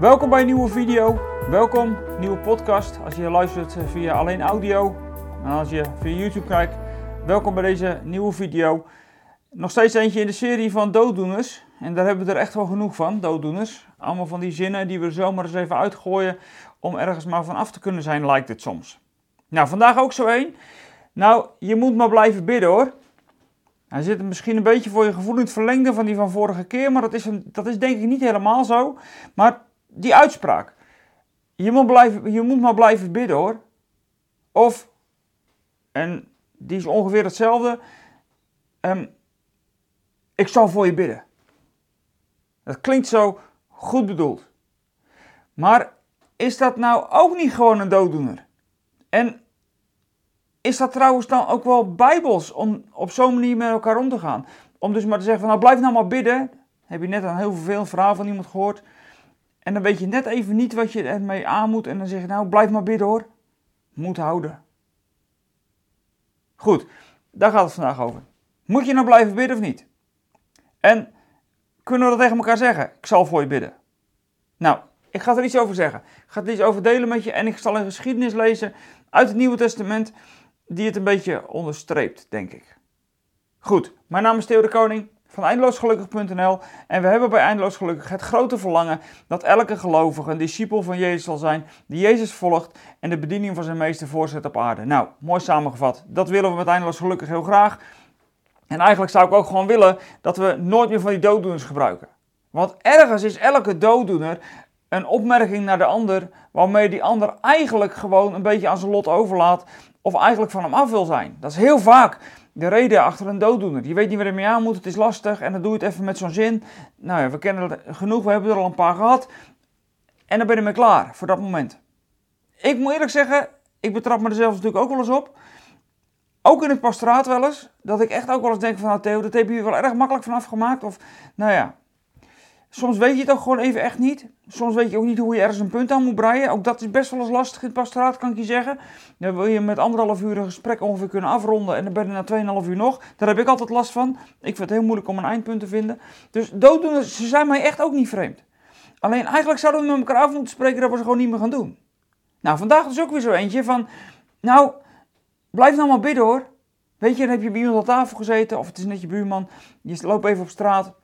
Welkom bij een nieuwe video. Welkom, nieuwe podcast. Als je luistert via alleen audio en als je via YouTube kijkt, welkom bij deze nieuwe video. Nog steeds eentje in de serie van dooddoeners. En daar hebben we er echt wel genoeg van, dooddoeners. Allemaal van die zinnen die we zomaar eens even uitgooien om ergens maar van af te kunnen zijn, lijkt het soms. Nou, vandaag ook zo één. Nou, je moet maar blijven bidden hoor. Hij zit misschien een beetje voor je gevoel in het verlengde van die van vorige keer, maar dat is, dat is denk ik niet helemaal zo. Maar die uitspraak, je moet, blijven, je moet maar blijven bidden hoor. Of, en die is ongeveer hetzelfde, um, ik zal voor je bidden. Dat klinkt zo goed bedoeld. Maar is dat nou ook niet gewoon een dooddoener? En is dat trouwens dan ook wel bijbels om op zo'n manier met elkaar om te gaan? Om dus maar te zeggen van nou blijf nou maar bidden. Heb je net een heel veel verhaal van iemand gehoord. En dan weet je net even niet wat je ermee aan moet. En dan zeg je nou blijf maar bidden hoor. Moet houden. Goed, daar gaat het vandaag over. Moet je nou blijven bidden of niet? En kunnen we dat tegen elkaar zeggen? Ik zal voor je bidden. Nou, ik ga er iets over zeggen. Ik ga er iets over delen met je en ik zal een geschiedenis lezen uit het Nieuwe Testament die het een beetje onderstreept, denk ik. Goed, mijn naam is Theo de Koning van eindeloosgelukkig.nl en we hebben bij Eindeloos Gelukkig het grote verlangen dat elke gelovige een discipel van Jezus zal zijn, die Jezus volgt en de bediening van zijn meester voorzet op aarde. Nou, mooi samengevat. Dat willen we met Eindeloos Gelukkig heel graag. En eigenlijk zou ik ook gewoon willen dat we nooit meer van die dooddoeners gebruiken. Want ergens is elke dooddoener een opmerking naar de ander, waarmee die ander eigenlijk gewoon een beetje aan zijn lot overlaat of eigenlijk van hem af wil zijn. Dat is heel vaak de reden achter een dooddoener. Je weet niet waar je mee aan moet, het is lastig en dan doe je het even met zo'n zin. Nou ja, we kennen het genoeg, we hebben er al een paar gehad. En dan ben je mee klaar voor dat moment. Ik moet eerlijk zeggen, ik betrap me er zelf natuurlijk ook wel eens op. Ook in het pastoraat wel eens. Dat ik echt ook wel eens denk van, nou Theo, dat heb je wel erg makkelijk vanaf gemaakt. Of, nou ja, Soms weet je het ook gewoon even echt niet. Soms weet je ook niet hoe je ergens een punt aan moet breien. Ook dat is best wel eens lastig in het pastoraat, kan ik je zeggen. Dan wil je met anderhalf uur een gesprek ongeveer kunnen afronden en dan ben je na tweeënhalf uur nog. Daar heb ik altijd last van. Ik vind het heel moeilijk om een eindpunt te vinden. Dus dooddoeners, ze zijn mij echt ook niet vreemd. Alleen eigenlijk zouden we met elkaar af moeten spreken dat we ze gewoon niet meer gaan doen. Nou, vandaag is ook weer zo eentje van, nou, blijf nou maar bidden hoor. Weet je, dan heb je bij iemand aan tafel gezeten of het is net je buurman. Je loopt even op straat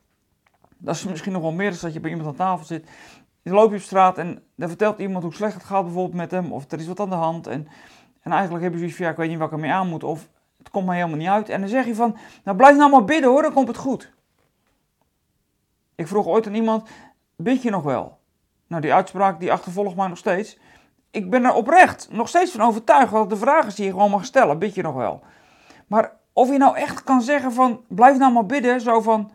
dat is misschien nog wel meer dan dat je bij iemand aan tafel zit. Je loopt je op straat en dan vertelt iemand hoe slecht het gaat bijvoorbeeld met hem. Of er is wat aan de hand. En, en eigenlijk heb je zoiets van, ja, ik weet niet waar ik ermee aan moet. Of het komt mij helemaal niet uit. En dan zeg je van, nou blijf nou maar bidden hoor, dan komt het goed. Ik vroeg ooit aan iemand, bid je nog wel? Nou, die uitspraak die achtervolgt mij nog steeds. Ik ben er oprecht nog steeds van overtuigd dat de vraag is die je gewoon mag stellen. Bid je nog wel? Maar of je nou echt kan zeggen van, blijf nou maar bidden, zo van...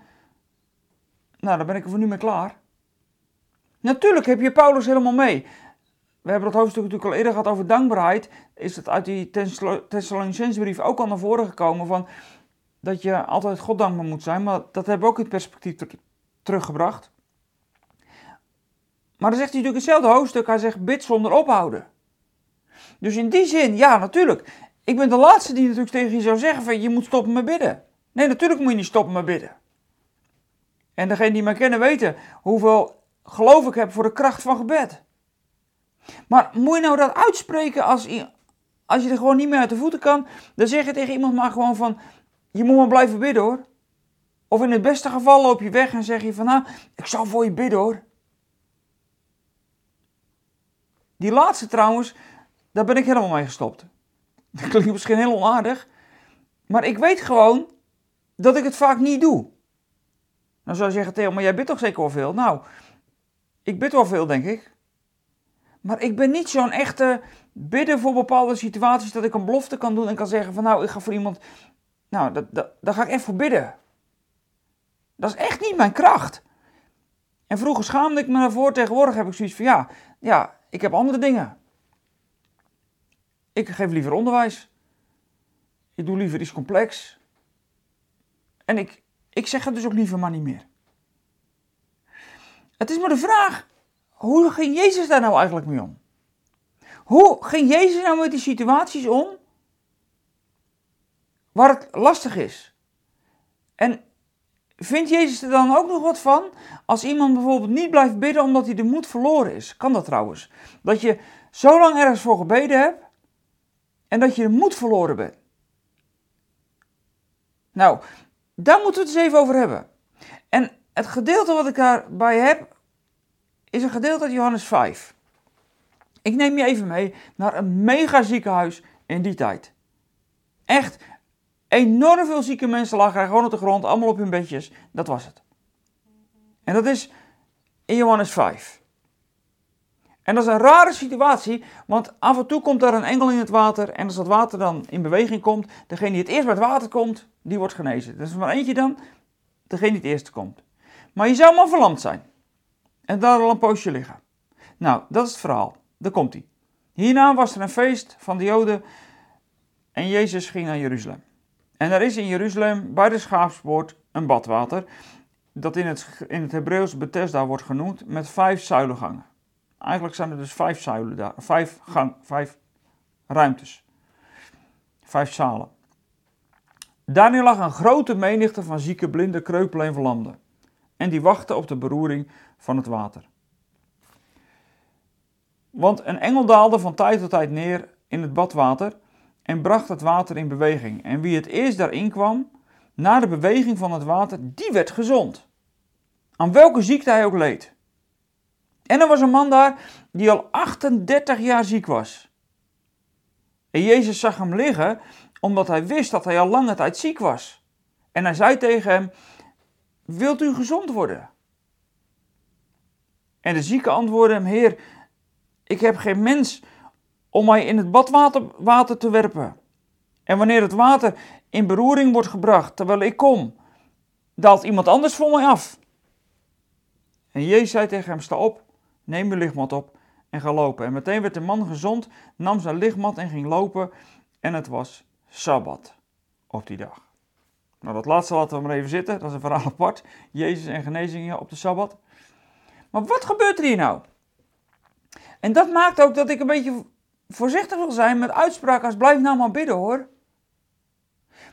Nou, dan ben ik er voor nu mee klaar. Natuurlijk heb je Paulus helemaal mee. We hebben dat hoofdstuk natuurlijk al eerder gehad over dankbaarheid. Is het uit die Thessalonicense brief ook al naar voren gekomen van dat je altijd God dankbaar moet zijn. Maar dat hebben we ook in het perspectief teruggebracht. Maar dan zegt hij natuurlijk hetzelfde hoofdstuk. Hij zegt bid zonder ophouden. Dus in die zin, ja natuurlijk. Ik ben de laatste die natuurlijk tegen je zou zeggen van je moet stoppen met bidden. Nee, natuurlijk moet je niet stoppen met bidden. En degene die mij kennen weten hoeveel geloof ik heb voor de kracht van gebed. Maar moet je nou dat uitspreken als, als je er gewoon niet meer uit de voeten kan? Dan zeg je tegen iemand maar gewoon van, je moet maar blijven bidden hoor. Of in het beste geval loop je weg en zeg je van, nou, ik zal voor je bidden hoor. Die laatste trouwens, daar ben ik helemaal mee gestopt. Dat klinkt misschien heel onaardig, maar ik weet gewoon dat ik het vaak niet doe. Dan zou je zeggen, Theo, maar jij bidt toch zeker wel veel? Nou, ik bid wel veel, denk ik. Maar ik ben niet zo'n echte bidden voor bepaalde situaties dat ik een belofte kan doen en kan zeggen van nou, ik ga voor iemand, nou, dat, dat, daar ga ik echt voor bidden. Dat is echt niet mijn kracht. En vroeger schaamde ik me daarvoor, tegenwoordig heb ik zoiets van ja, ja, ik heb andere dingen. Ik geef liever onderwijs. Ik doe liever iets complex. En ik, ik zeg het dus ook liever maar niet meer. Het is maar de vraag, hoe ging Jezus daar nou eigenlijk mee om? Hoe ging Jezus nou met die situaties om waar het lastig is? En vindt Jezus er dan ook nog wat van als iemand bijvoorbeeld niet blijft bidden omdat hij de moed verloren is? Kan dat trouwens? Dat je zo lang ergens voor gebeden hebt en dat je de moed verloren bent. Nou, daar moeten we het eens even over hebben. En het gedeelte wat ik daarbij heb, is een gedeelte uit Johannes 5. Ik neem je even mee naar een mega ziekenhuis in die tijd. Echt enorm veel zieke mensen lagen gewoon op de grond, allemaal op hun bedjes. Dat was het. En dat is in Johannes 5. En dat is een rare situatie, want af en toe komt er een engel in het water. En als dat water dan in beweging komt, degene die het eerst bij het water komt, die wordt genezen. Is maar eentje dan, degene die het eerste komt. Maar je zou maar verlamd zijn. En daar al een poosje liggen. Nou, dat is het verhaal. Daar komt hij. Hierna was er een feest van de Joden en Jezus ging naar Jeruzalem. En er is in Jeruzalem bij de schaapspoort een badwater, dat in het, in het Hebreeuws Bethesda wordt genoemd, met vijf zuilengangen. Eigenlijk zijn er dus vijf zuilen daar, vijf, gang, vijf ruimtes, vijf zalen. Daarin lag een grote menigte van zieke, blinden, kreupelen en verlamden. En die wachten op de beroering van het water. Want een engel daalde van tijd tot tijd neer in het badwater en bracht het water in beweging. En wie het eerst daarin kwam, na de beweging van het water, die werd gezond. Aan welke ziekte hij ook leed. En er was een man daar die al 38 jaar ziek was. En Jezus zag hem liggen omdat hij wist dat hij al lange tijd ziek was. En hij zei tegen hem: Wilt u gezond worden? En de zieke antwoordde hem: Heer, ik heb geen mens om mij in het badwater water te werpen. En wanneer het water in beroering wordt gebracht terwijl ik kom, daalt iemand anders voor mij af. En Jezus zei tegen hem: Sta op, neem je lichtmat op en ga lopen. En meteen werd de man gezond, nam zijn lichtmat en ging lopen. En het was Sabbat op die dag. Nou, dat laatste laten we maar even zitten. Dat is een verhaal apart. Jezus en genezingen op de Sabbat. Maar wat gebeurt er hier nou? En dat maakt ook dat ik een beetje voorzichtig wil zijn met uitspraken als blijf nou maar bidden hoor.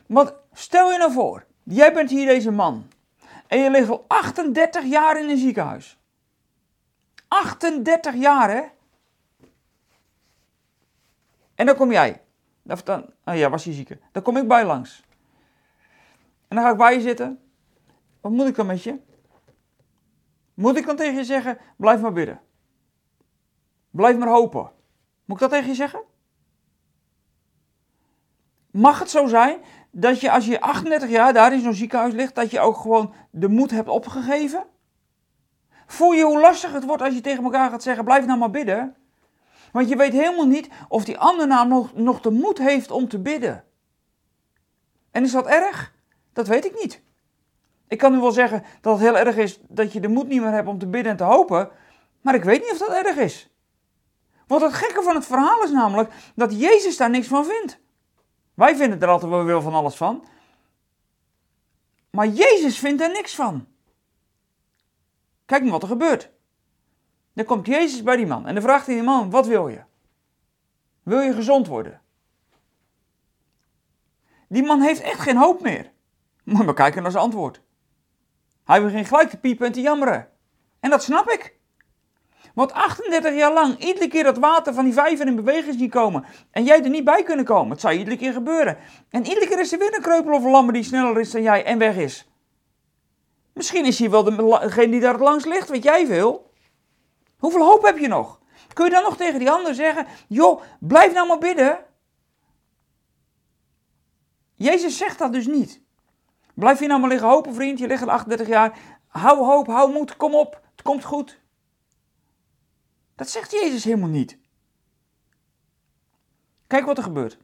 Want stel je nou voor, jij bent hier deze man. En je ligt al 38 jaar in een ziekenhuis. 38 jaar hè? En dan kom jij. Of dan, oh ja, was je zieke. Dan kom ik bij langs. En dan ga ik bij je zitten. Wat moet ik dan met je? Moet ik dan tegen je zeggen, blijf maar bidden? Blijf maar hopen. Moet ik dat tegen je zeggen? Mag het zo zijn dat je als je 38 jaar daar in zo'n ziekenhuis ligt, dat je ook gewoon de moed hebt opgegeven? Voel je hoe lastig het wordt als je tegen elkaar gaat zeggen: blijf nou maar bidden? Want je weet helemaal niet of die ander nou nog, de moed heeft om te bidden. En is dat erg? Dat weet ik niet. Ik kan nu wel zeggen dat het heel erg is dat je de moed niet meer hebt om te bidden en te hopen, maar ik weet niet of dat erg is. Want het gekke van het verhaal is namelijk dat Jezus daar niks van vindt. Wij vinden er altijd wel van alles van. Maar Jezus vindt er niks van. Kijk maar wat er gebeurt. Dan komt Jezus bij die man en dan vraagt hij die man: Wat wil je? Wil je gezond worden? Die man heeft echt geen hoop meer. Maar kijken naar zijn antwoord. Hij begint gelijk te piepen en te jammeren. En dat snap ik. Want 38 jaar lang, iedere keer dat water van die vijver in beweging zien komen. En jij er niet bij kunnen komen. Het zou iedere keer gebeuren. En iedere keer is er weer een kreupel of een lammer die sneller is dan jij en weg is. Misschien is hij wel degene die daar het langs ligt, weet jij veel. Hoeveel hoop heb je nog? Kun je dan nog tegen die ander zeggen: joh, blijf nou maar bidden? Jezus zegt dat dus niet. Blijf je nou maar liggen hopen, vriend. Je ligt al 38 jaar. Hou hoop, hou moed, kom op. Het komt goed. Dat zegt Jezus helemaal niet. Kijk wat er gebeurt.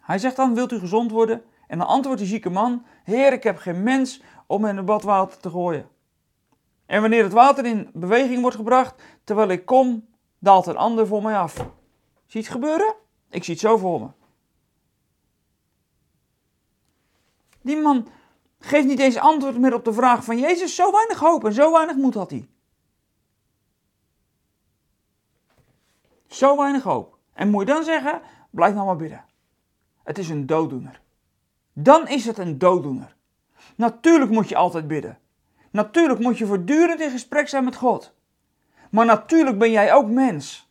Hij zegt dan, wilt u gezond worden? En dan antwoordt de zieke man, Heer, ik heb geen mens om in het badwater te gooien. En wanneer het water in beweging wordt gebracht, terwijl ik kom, daalt een ander voor mij af. Zie je het gebeuren? Ik zie het zo voor me. Die man geeft niet eens antwoord meer op de vraag van Jezus. Zo weinig hoop en zo weinig moed had hij. Zo weinig hoop. En moet je dan zeggen, blijf nou maar bidden. Het is een dooddoener. Dan is het een dooddoener. Natuurlijk moet je altijd bidden. Natuurlijk moet je voortdurend in gesprek zijn met God. Maar natuurlijk ben jij ook mens.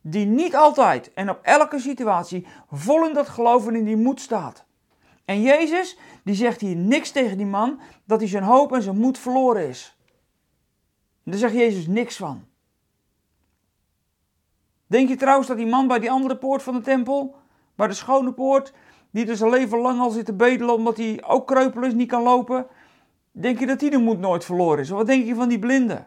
Die niet altijd en op elke situatie vol in dat geloven in die moed staat. En Jezus, die zegt hier niks tegen die man dat hij zijn hoop en zijn moed verloren is. Daar zegt Jezus niks van. Denk je trouwens dat die man bij die andere poort van de tempel, bij de schone poort, die er zijn leven lang al zit te bedelen omdat hij ook kreupel is, niet kan lopen, denk je dat die de moed nooit verloren is? Wat denk je van die blinde?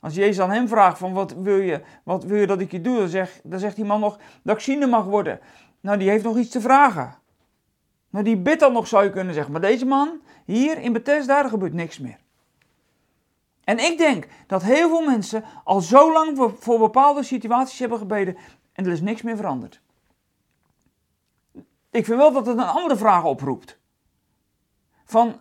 Als Jezus aan hem vraagt van wat wil je, wat wil je dat ik je doe, dan, dan zegt die man nog dat ik ziende mag worden. Nou, die heeft nog iets te vragen. Nou, die bidt dan nog, zou je kunnen zeggen. Maar deze man, hier in Bethesda, daar gebeurt niks meer. En ik denk dat heel veel mensen al zo lang voor bepaalde situaties hebben gebeden en er is niks meer veranderd. Ik vind wel dat het een andere vraag oproept. Van,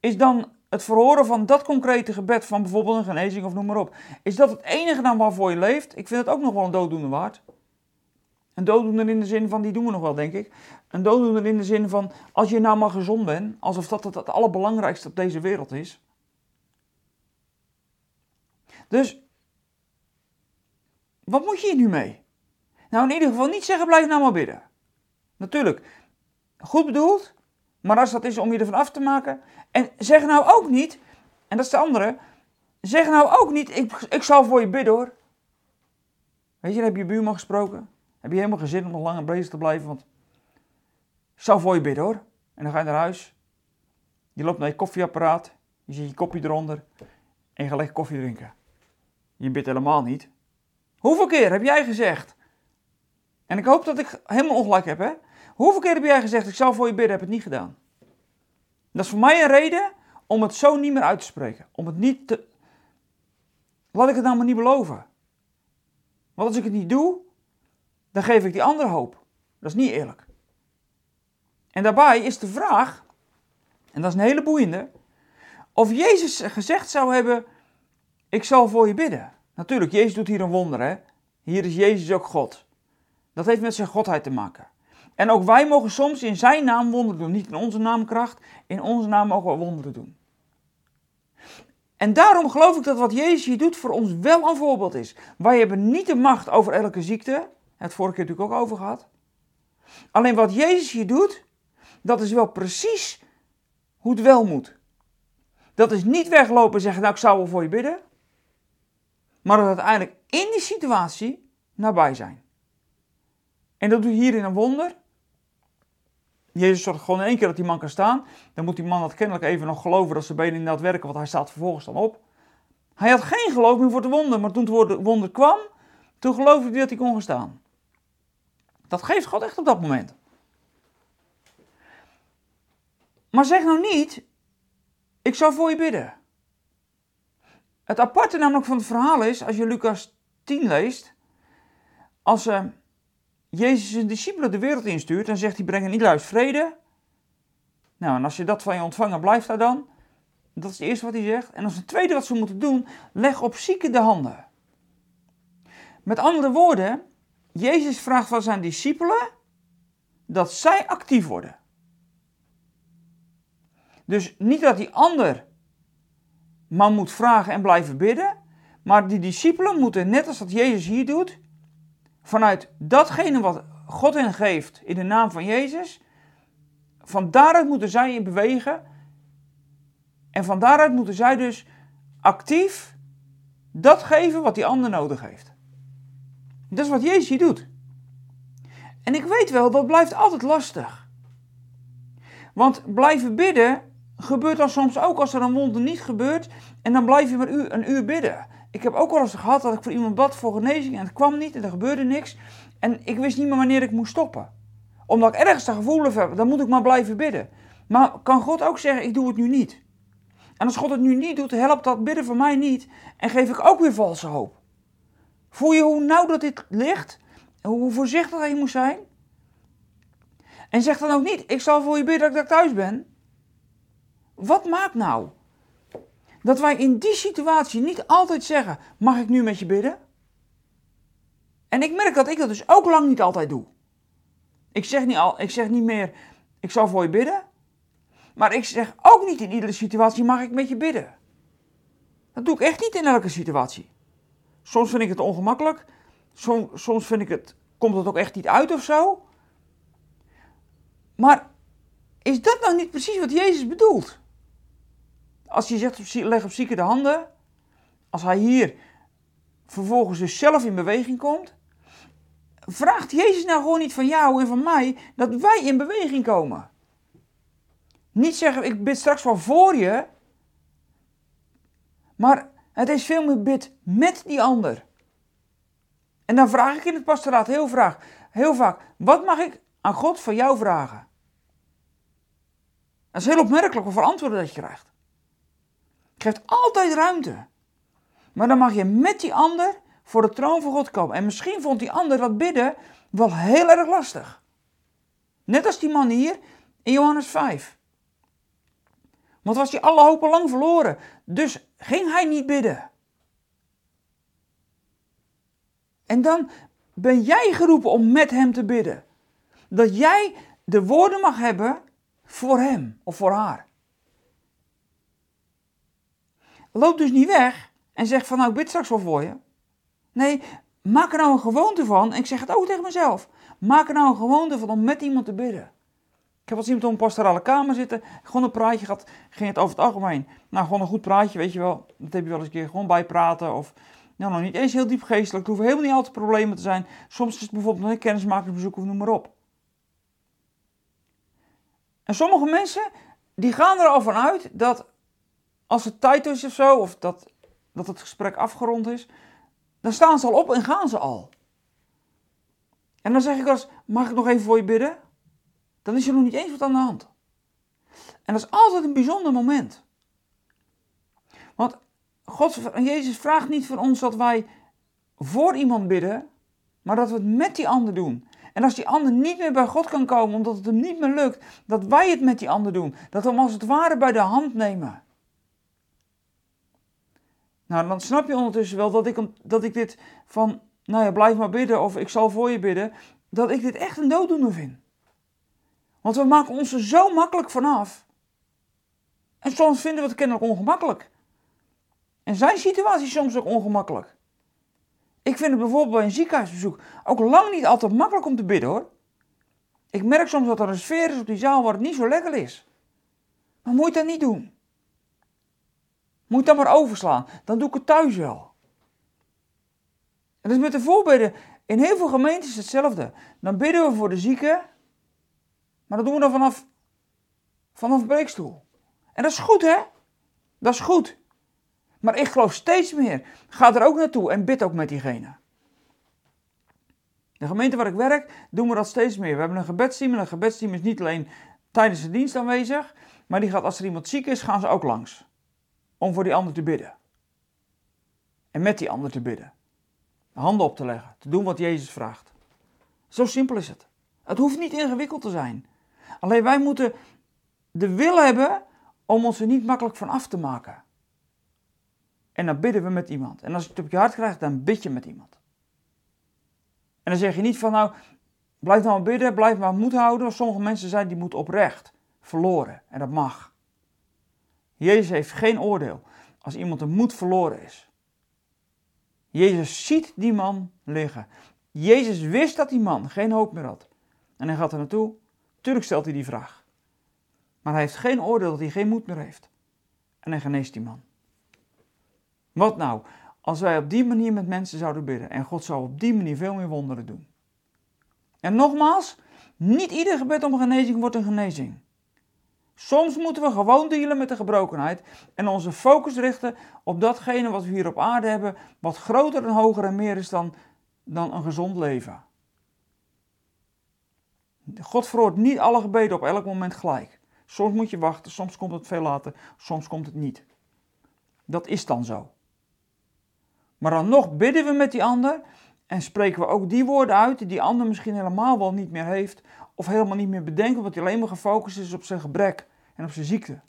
is dan het verhoren van dat concrete gebed van bijvoorbeeld een genezing of noem maar op, is dat het enige dan waarvoor je leeft? Ik vind het ook nog wel een dooddoener waard. Een dooddoener in de zin van, die doen we nog wel denk ik. Een dooddoener in de zin van, als je nou maar gezond bent, alsof dat het, het allerbelangrijkste op deze wereld is. Dus, wat moet je hier nu mee? Nou, in ieder geval niet zeggen, blijf nou maar bidden. Natuurlijk, goed bedoeld, maar als dat is om je ervan af te maken. En zeg nou ook niet, en dat is de andere, zeg nou ook niet, ik, ik zal voor je bidden hoor. Weet je, dan heb je buurman gesproken. Heb je helemaal geen zin om nog langer bezig te blijven, want ik zal voor je bidden hoor. En dan ga je naar huis. Je loopt naar je koffieapparaat, je zet je kopje eronder en je gaat lekker koffie drinken. Je bidt helemaal niet. Hoeveel keer heb jij gezegd? En ik hoop dat ik helemaal ongelijk heb, hè? Hoeveel keer heb jij gezegd, ik zal voor je bidden, heb het niet gedaan? Dat is voor mij een reden om het zo niet meer uit te spreken. Om het niet te... Laat ik het nou maar niet beloven. Want als ik het niet doe, dan geef ik die andere hoop. Dat is niet eerlijk. En daarbij is de vraag, en dat is een hele boeiende, of Jezus gezegd zou hebben, ik zal voor je bidden. Natuurlijk, Jezus doet hier een wonder, hè. Hier is Jezus ook God. Dat heeft met zijn godheid te maken. En ook wij mogen soms in zijn naam wonderen doen. Niet in onze naamkracht, in onze naam mogen we wonderen doen. En daarom geloof ik dat wat Jezus hier doet voor ons wel een voorbeeld is. Wij hebben niet de macht over elke ziekte. Het vorige keer natuurlijk ook over gehad. Alleen wat Jezus hier doet, dat is wel precies hoe het wel moet. Dat is niet weglopen en zeggen, nou ik zou wel voor je bidden. Maar dat uiteindelijk in die situatie nabij zijn. En dat doet hierin een wonder. Jezus zorgt gewoon in één keer dat die man kan staan. Dan moet die man dat kennelijk even nog geloven dat zijn benen inderdaad werken, want hij staat vervolgens dan op. Hij had geen geloof meer voor het wonder, maar toen het wonder kwam, toen geloofde hij dat hij kon gaan staan. Dat geeft God echt op dat moment. Maar zeg nou niet, ik zal voor je bidden. Het aparte namelijk van het verhaal is, als je Lucas 10 leest, als uh, Jezus zijn discipelen de wereld instuurt, dan zegt hij, breng niet luist vrede. Nou, en als je dat van je ontvangen, blijft daar dan. Dat is het eerste wat hij zegt. En als het tweede wat ze moeten doen, leg op zieken de handen. Met andere woorden, Jezus vraagt van zijn discipelen dat zij actief worden. Dus niet dat die ander maar moet vragen en blijven bidden, maar die discipelen moeten, net als dat Jezus hier doet, vanuit datgene wat God hen geeft in de naam van Jezus, van daaruit moeten zij in bewegen. En van daaruit moeten zij dus actief dat geven wat die ander nodig heeft. Dat is wat Jezus hier doet. En ik weet wel, dat blijft altijd lastig. Want blijven bidden gebeurt dan soms ook als er een wonder niet gebeurt. En dan blijf je maar een uur bidden. Ik heb ook wel eens gehad dat ik voor iemand bad voor genezing en het kwam niet en er gebeurde niks. En ik wist niet meer wanneer ik moest stoppen. Omdat ik ergens de gevoel heb, dan moet ik maar blijven bidden. Maar kan God ook zeggen, ik doe het nu niet? En als God het nu niet doet, helpt dat bidden voor mij niet. En geef ik ook weer valse hoop. Voel je hoe nauw dat dit ligt? Hoe voorzichtig je moet zijn? En zeg dan ook niet, ik zal voor je bidden dat ik thuis ben. Wat maakt nou dat wij in die situatie niet altijd zeggen: Mag ik nu met je bidden? En ik merk dat ik dat dus ook lang niet altijd doe. Ik zeg niet, al, ik zeg niet meer: ik zal voor je bidden. Maar ik zeg ook niet in iedere situatie mag ik met je bidden. Dat doe ik echt niet in elke situatie. Soms vind ik het ongemakkelijk. Soms, soms vind ik het, komt het ook echt niet uit of zo. Maar is dat nou niet precies wat Jezus bedoelt? Als je zegt, leg op zieken de handen. Als hij hier vervolgens dus zelf in beweging komt. Vraagt Jezus nou gewoon niet van jou en van mij dat wij in beweging komen? Niet zeggen, ik bid straks wel voor je. Maar het is veel meer bid met die ander. En dan vraag ik in het pastoraat heel, vraag, heel vaak: wat mag ik aan God voor jou vragen? Dat is heel opmerkelijk hoeveel antwoorden dat je krijgt. Geeft altijd ruimte. Maar dan mag je met die ander voor de troon van God komen. En misschien vond die ander dat bidden wel heel erg lastig. Net als die man hier in Johannes 5. Want was hij alle hopen lang verloren. Dus ging hij niet bidden. En dan ben jij geroepen om met hem te bidden. Dat jij de woorden mag hebben voor hem of voor haar. Loop dus niet weg en zeg van nou ik bid straks wel voor je. Nee, maak er nou een gewoonte van. En ik zeg het ook tegen mezelf. Maak er nou een gewoonte van om met iemand te bidden. Ik heb als iemand op een pastorale kamer zitten, gewoon een praatje gehad, ging het over het algemeen. Nou, gewoon een goed praatje, weet je wel. Dat heb je wel eens een keer gewoon bijpraten of nou, nog niet eens heel diep geestelijk. Het hoeven helemaal niet altijd problemen te zijn. Soms is het bijvoorbeeld een kennismakersbezoek of noem maar op. En sommige mensen, die gaan er al van uit dat als het tijd is of zo, of dat, dat het gesprek afgerond is, dan staan ze al op en gaan ze al. En dan zeg ik als, mag ik nog even voor je bidden? Dan is er nog niet eens wat aan de hand. En dat is altijd een bijzonder moment. Want God, Jezus vraagt niet van ons dat wij voor iemand bidden, maar dat we het met die ander doen. En als die ander niet meer bij God kan komen, omdat het hem niet meer lukt, dat wij het met die ander doen. Dat we hem als het ware bij de hand nemen. Nou, dan snap je ondertussen wel dat ik, dat ik dit van, nou ja, blijf maar bidden of ik zal voor je bidden, dat ik dit echt een dooddoener vind. Want we maken ons er zo makkelijk vanaf. En soms vinden we het kennelijk ongemakkelijk. En zijn situaties soms ook ongemakkelijk. Ik vind het bijvoorbeeld bij een ziekenhuisbezoek ook lang niet altijd makkelijk om te bidden hoor. Ik merk soms dat er een sfeer is op die zaal waar het niet zo lekker is. Maar moet je dat niet doen. Moet dat maar overslaan. Dan doe ik het thuis wel. En dat is met de voorbeden. In heel veel gemeentes hetzelfde. Dan bidden we voor de zieken. Maar dat doen we dan vanaf, vanaf de preekstoel. En dat is goed hè. Dat is goed. Maar ik geloof steeds meer. Ga er ook naartoe en bid ook met diegene. De gemeente waar ik werk doen we dat steeds meer. We hebben een gebedsteam en een gebedsteam is niet alleen tijdens de dienst aanwezig, maar die gaat als er iemand ziek is, gaan ze ook langs. Om voor die ander te bidden. En met die ander te bidden. De handen op te leggen, te doen wat Jezus vraagt. Zo simpel is het. Het hoeft niet ingewikkeld te zijn. Alleen wij moeten de wil hebben om ons er niet makkelijk van af te maken. En dan bidden we met iemand. En als je het op je hart krijgt, dan bid je met iemand. En dan zeg je niet van nou, blijf nou maar bidden, blijf maar moed houden. Sommige mensen zijn die moet oprecht, verloren. En dat mag. Jezus heeft geen oordeel als iemand een moed verloren is. Jezus ziet die man liggen. Jezus wist dat die man geen hoop meer had. En hij gaat er naartoe. Tuurlijk stelt hij die vraag. Maar hij heeft geen oordeel dat hij geen moed meer heeft. En hij geneest die man. Wat nou als wij op die manier met mensen zouden bidden en God zou op die manier veel meer wonderen doen? En nogmaals, niet ieder gebed om genezing wordt een genezing. Soms moeten we gewoon dealen met de gebrokenheid en onze focus richten op datgene wat we hier op aarde hebben, wat groter en hoger en meer is dan, dan een gezond leven. God verhoort niet alle gebeden op elk moment gelijk. Soms moet je wachten, soms komt het veel later, soms komt het niet. Dat is dan zo. Maar dan nog bidden we met die ander en spreken we ook die woorden uit die ander misschien helemaal wel niet meer heeft of helemaal niet meer bedenkt omdat hij alleen maar gefocust is op zijn gebrek en op zijn ziekte.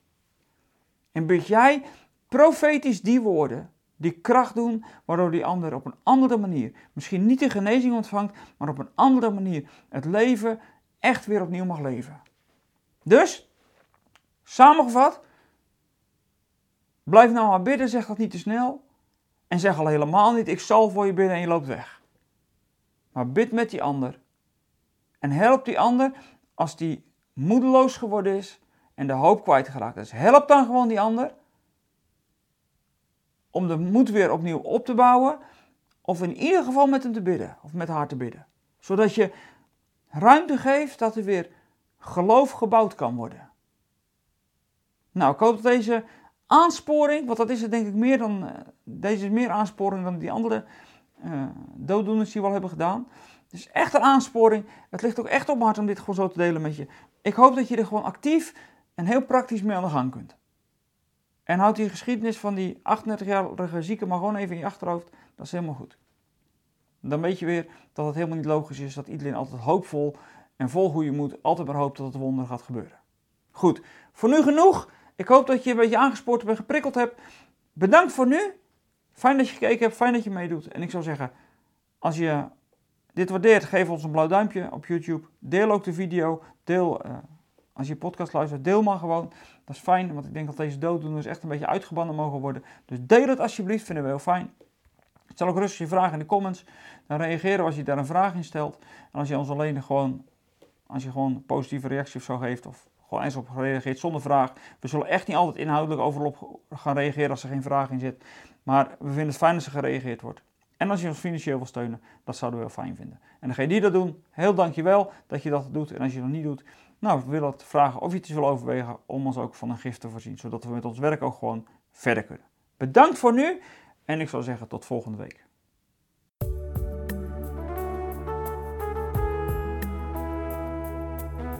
En bid jij profetisch die woorden die kracht doen, waardoor die ander op een andere manier, misschien niet de genezing ontvangt, maar op een andere manier het leven echt weer opnieuw mag leven. Dus, samengevat, blijf nou maar bidden, zeg dat niet te snel. En zeg al helemaal niet, ik zal voor je bidden en je loopt weg. Maar bid met die ander. En help die ander als die moedeloos geworden is en de hoop kwijtgeraakt is. Help dan gewoon die ander om de moed weer opnieuw op te bouwen. Of in ieder geval met hem te bidden of met haar te bidden. Zodat je ruimte geeft dat er weer geloof gebouwd kan worden. Nou, ik hoop dat deze aansporing, want dat is het denk ik meer dan, eh, deze is meer aansporing dan die andere uh, die we al hebben gedaan. Is echt een aansporing. Het ligt ook echt op mijn hart om dit gewoon zo te delen met je. Ik hoop dat je er gewoon actief en heel praktisch mee aan de gang kunt. En houd die geschiedenis van die 38-jarige zieke maar gewoon even in je achterhoofd. Dat is helemaal goed. Dan weet je weer dat het helemaal niet logisch is dat iedereen altijd hoopvol en vol goede moed altijd maar hoopt dat het wonder gaat gebeuren. Goed, voor nu genoeg. Ik hoop dat je een beetje aangespoord en geprikkeld hebt. Bedankt voor nu. Fijn dat je gekeken hebt, fijn dat je meedoet. En ik zou zeggen, als je dit waardeert, geef ons een blauw duimpje op YouTube. Deel ook de video. Deel, uh, als je podcast luistert, deel maar gewoon. Dat is fijn, want ik denk dat deze dooddoeners echt een beetje uitgebannen mogen worden. Dus deel het alsjeblieft, vinden we heel fijn. Stel ook rustig je vragen in de comments. Dan reageren we als je daar een vraag in stelt. En als je ons alleen gewoon, als je gewoon een positieve reactie of zo geeft, of gewoon eens op gereageerd zonder vraag. We zullen echt niet altijd inhoudelijk overal gaan reageren als er geen vraag in zit. Maar we vinden het fijn als er gereageerd wordt. En als je ons financieel wil steunen, dat zouden we wel fijn vinden. En degene die dat doen, heel dankjewel dat je dat doet. En als je dat niet doet, nou, we willen vragen of je het wil overwegen om ons ook van een gift te voorzien. Zodat we met ons werk ook gewoon verder kunnen. Bedankt voor nu en ik zou zeggen tot volgende week.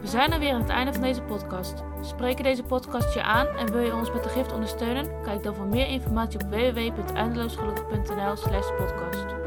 We zijn er weer aan het einde van deze podcast. Spreken deze podcast je aan en wil je ons met de gift ondersteunen? Kijk dan voor meer informatie op www.eindeloosgelukkig.nl slash podcast.